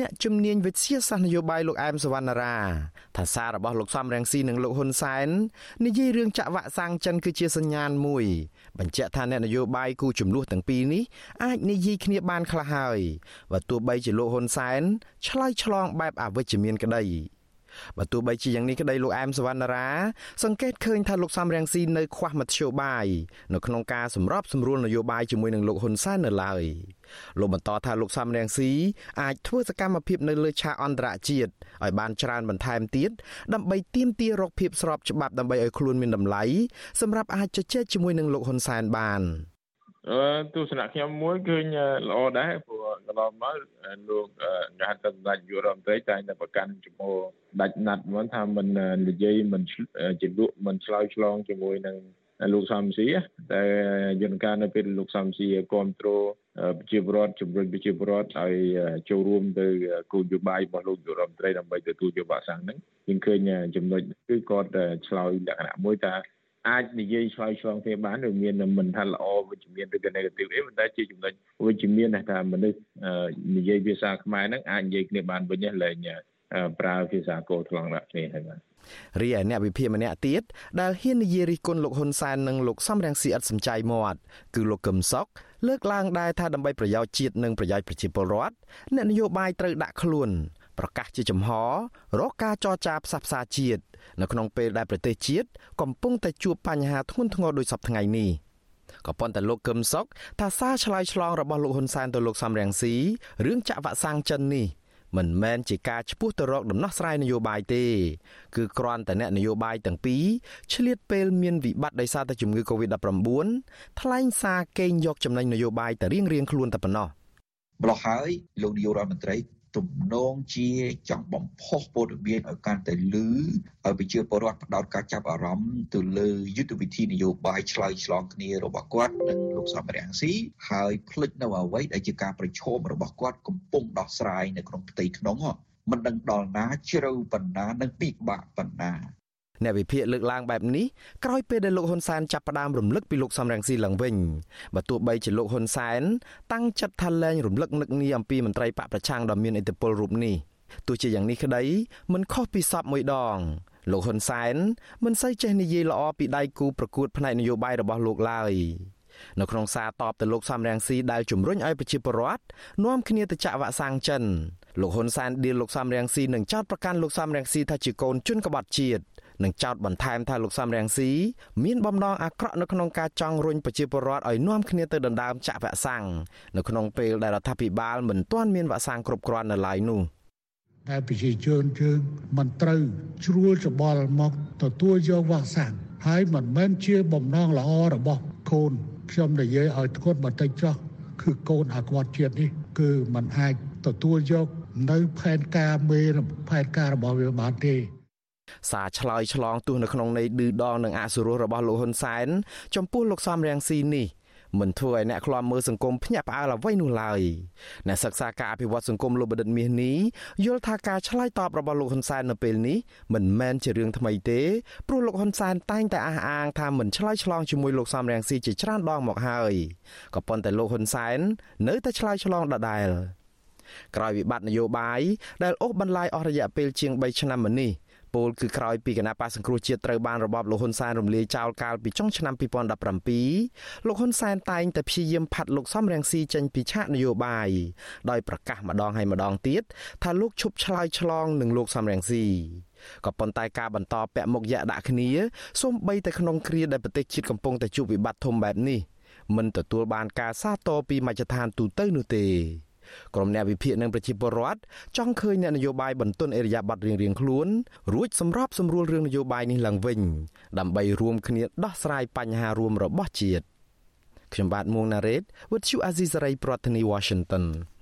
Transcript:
អ្នកជំនាញវិទ្យាសាស្ត្រនយោបាយលោកអែមសវណ្ណារាថាសាររបស់លោកសំរងស៊ីនិងលោកហ៊ុនសែននិយាយរឿងចាក់វ៉ាក់សាំងចិនគឺជាសញ្ញាណមួយបញ្ជាក់ថាអ្នកនយោបាយគូចំនួនទាំងពីរនេះអាចនិយាយគ្នាបានខ្លះហើយបើទោះបីជាលោកហ៊ុនសែនឆ្លើយឆ្លងបែបអវិជ្ជមានក្តី បើទោះបីជាយ៉ាងនេះក្តីលោកអែមសវណ្ណារា សង្កេតឃើញថាលោកសំរងស៊ីនៅខ្វះមធ្យោបាយនៅក្នុងការសម្របសម្រួលនយោបាយជាមួយនឹងលោកហ៊ុនសែននៅឡើយលោកបន្តថាលោកសំរងស៊ីអាចធ្វើសកម្មភាពនៅលើឆាកអន្តរជាតិឲ្យបានច្រើនបន្ថែមទៀតដើម្បីទាមទាររកភាពស្របច្បាប់ដើម្បីឲ្យខ្លួនមានតម្លៃសម្រាប់អាចជជែកជាមួយនឹងលោកហ៊ុនសែនបានអឺទស្សនៈខ្ញុំមួយឃើញល្អដែរព្រោះ កន្លងមកលោកគេហៅថាសម្ដេចយុរដ្ឋមន្ត្រីតែតែប្រកាន់ជាមួយដាច់ណាត់មកថាមិននិយាយមិនជាលក់មិនឆ្លើយឆ្លងជាមួយនឹងលោកសំស៊ីតែយន្តការនៅពេលលោកសំស៊ីគ្រប់គ្រងប្រជាពលរដ្ឋជំរុញប្រជាពលរដ្ឋឲ្យចូលរួមទៅគោលនយោបាយរបស់លោកយុរដ្ឋមន្ត្រីដើម្បីទទួលយកវាក់សាំងហ្នឹងយើងឃើញចំណុចគឺគាត់ឆ្លើយលក្ខណៈមួយថា អាចនិយាយឆ្លើយឆ្លងគ្នាបានឬមានមិនថាល្អវិជ្ជមានឬក៏ negative អីប៉ុន្តែជាចំណុចវិជ្ជមានថាមនុស្សនិយាយភាសាខ្មែរហ្នឹងអាចនិយាយគ្នាបានវិញលែងប្រើភាសាកូរថ្លង់ដាក់គ្នាហើយបាទរីឯអ្នកវិភាគម្នាក់ទៀតដែលហ៊ាននិយាយរិះគន់លោកហ៊ុនសែននិងលោកសំរងស៊ីឥតសំចៃមាត់គឺលោកកឹមសុខលើកឡើងដែរថាដើម្បីប្រយោជន៍ជាតិនិងប្រយោជន៍ប្រជាពលរដ្ឋអ្នកនយោបាយត្រូវដាក់ខ្លួន ប្រកាសជាចំហរកការចរចាផ្សះផ្សាជាតិនៅក្នុងពេលដែលប្រទេសជាតិកំពុងតែជួបបញ្ហាធ្ងន់ធ្ងរដូចសពថ្ងៃនេះក៏ប៉ុន្តែលោកកឹមសុខថាសារឆ្លើយឆ្លងរបស់លោកហ៊ុនសែនទៅលោកសំរងស៊ីរឿងចាក់វ៉ាក់សាំងចិននេះមិនមែនជាការឈ្មោះទៅរកដំណោះស្រាយនយោបាយទេ គឺគ្រាន់តែអ្នកនយោបាយទាំងពីរឆ្លៀតពេលមានវិបត្តិដោយសារតែជំងឺ Covid-19 ថ្លែងសារកេងយកចំណេញនយោបាយតែរៀងៗខ្លួនតែប៉ុណ្ណោះម្ល៉េះហើយលោកនាយករដ្ឋមន្ត្រី ទំនងជាចង់បំផុសព័ត៌មានឲ្យកាន់តែលឺឲ្យប្រជាពលរដ្ឋផ្ដោតការចាប់អារម្មណ៍ទៅលើយុទ្ធវិធីនយោបាយឆ្លើយឆ្លងគ្នារបស់គាត់និងលោកសំរងស៊ីហើយភ្លេចនៅអ្វីដែលជាការប្រឈមរបស់គាត់កំពុងដោះស្រាយនៅក្នុងផ្ទៃក្នុងមិនដឹងដល់ណាជ្រៅប៉ុណ្ណានិងពិបាកប៉ុណ្ណា អ្នកវិភាគលើកឡើងបែបនេះក្រោយពេលដែលលោកហ៊ុនសែនចាប់ផ្ដើមរំលឹកពីលោកសំរងស៊ីឡើងវិញបើទោះបីជាលោកហ៊ុនសែនតាំងចិត្តថាលែងរំលឹកនឹកងារអំពីមន្ត្រីបកប្រឆាំងដ៏មានឥទ្ធិពលរូបនេះទោះជាយ៉ាងនេះក្តីមិនខុសពីសពមួយដងលោកហ៊ុនសែនមិនសូវចេះនិយាយល្អពីដៃគូប្រកួតផ្នែកនយោបាយរបស់លោកឡើយនៅក្នុងសារតបទៅលោកសំរងស៊ីដែលជំរុញឲ្យប្រជាពលរដ្ឋនាំគ្នាទៅចាក់វ៉ាក់សាំងចិនលោកហ៊ុនសែនឌីលលោកសំរងស៊ីនឹងចោទប្រកាន់លោកសំរងស៊ីថាជាកូនជនក្បត់ជាតិ និងចោទបន្ថែមថាលោកសំរងស៊ីមានបំណងអាក្រក់នៅក្នុងការចង់រុញប្រជាពលរដ្ឋឲ្យនាំគ្នាទៅដណ្ដើមចាក់វ៉ាក់សាំងនៅក្នុងពេលដែលរដ្ឋាភិបាលមិនទាន់មានវ៉ាក់សាំងគ្រប់គ្រាន់នៅឡើយនោះតែប្រជាជនយើងមិនត្រូវជ្រួលច្បល់មកទទួលយកវ៉ាក់សាំងហើយមិនមែនជាបំណងល្អរបស់កូនខ្ញុំនិយាយឲ្យធ្ងន់បន្តិចចុះគឺកូនអាគាត់ជាតិនេះ គឺมันអាចទទួលយកនៅផែនការមេផែនការរបស់វាបានទេ សារឆ្លើយឆ្លងទោះនៅក្នុងន័យឌឺដងនិងអសុរោះរបស់លោកហ៊ុនសែនចំពោះលោកសំរងស៊ីនេះមិនធ្វើឲ្យអ្នកខ្លាំមើលសង្គមភ្ញាក់ផ្អើលអ្វីនោះឡើយអ្នកសិក្សាការអភិវឌ្ឍសង្គមលោកបណ្ឌិតមាសនេះយល់ថាការឆ្លើយតបរបស់លោកហ៊ុនសែននៅពេលនេះមិនមែនជារឿងថ្មីទេព្រោះលោកហ៊ុនសែនតែងតែអះអាងថាមិនឆ្លើយឆ្លងជាមួយលោកសំរងស៊ីជាច្រើនដងមកហើយក៏ប៉ុន្តែលោកហ៊ុនសែននៅតែឆ្លើយឆ្លងដដែលក្រោយវិបត្តិនយោបាយដែលអូសបន្លាយអស់រយៈពេលជាង3ឆ្នាំមកនេះ ពលគឺក្រោយពីគណៈបកសង្គ្រោះជាតិត្រូវបានរបបលោកហ៊ុនសែនរំលាយចោលកាលពីចុងឆ្នាំ2017លោកហ៊ុនសែនតែងតែព្យាយាមផាត់លោកសំរងស៊ីចេញពីឆាកនយោបាយដោយប្រកាសម្ដងហើយម្ដងទៀតថាលោកឈប់ឆ្លើយឆ្លងនឹងលោកសំរងស៊ីក៏ប៉ុន្តែការបន្តពាក់មុខយៈដាក់គ្នាសូម្បីតែក្នុងគ្រាដែលប្រទេសជាតិកំពុងតែជួបវិបត្តិធំបែបនេះមិនទទួលបានការសាទរពីមជ្ឈដ្ឋានទូទៅនោះទេ ក្រុមអ្នកវិភាគនិងប្រជាពលរដ្ឋចង់ឃើញអ្នកនយោបាយបន្ទន់អេរយាប័តរៀងៗខ្លួនរួចសម្របសម្រួលរឿងនយោបាយនេះឡើងវិញដើម្បីរួមគ្នាដោះស្រាយបញ្ហារួមរបស់ជាតិខ្ញុំបាទមួងណារ៉េត With you Azizi Saray ប្រធានាធិបតី Washington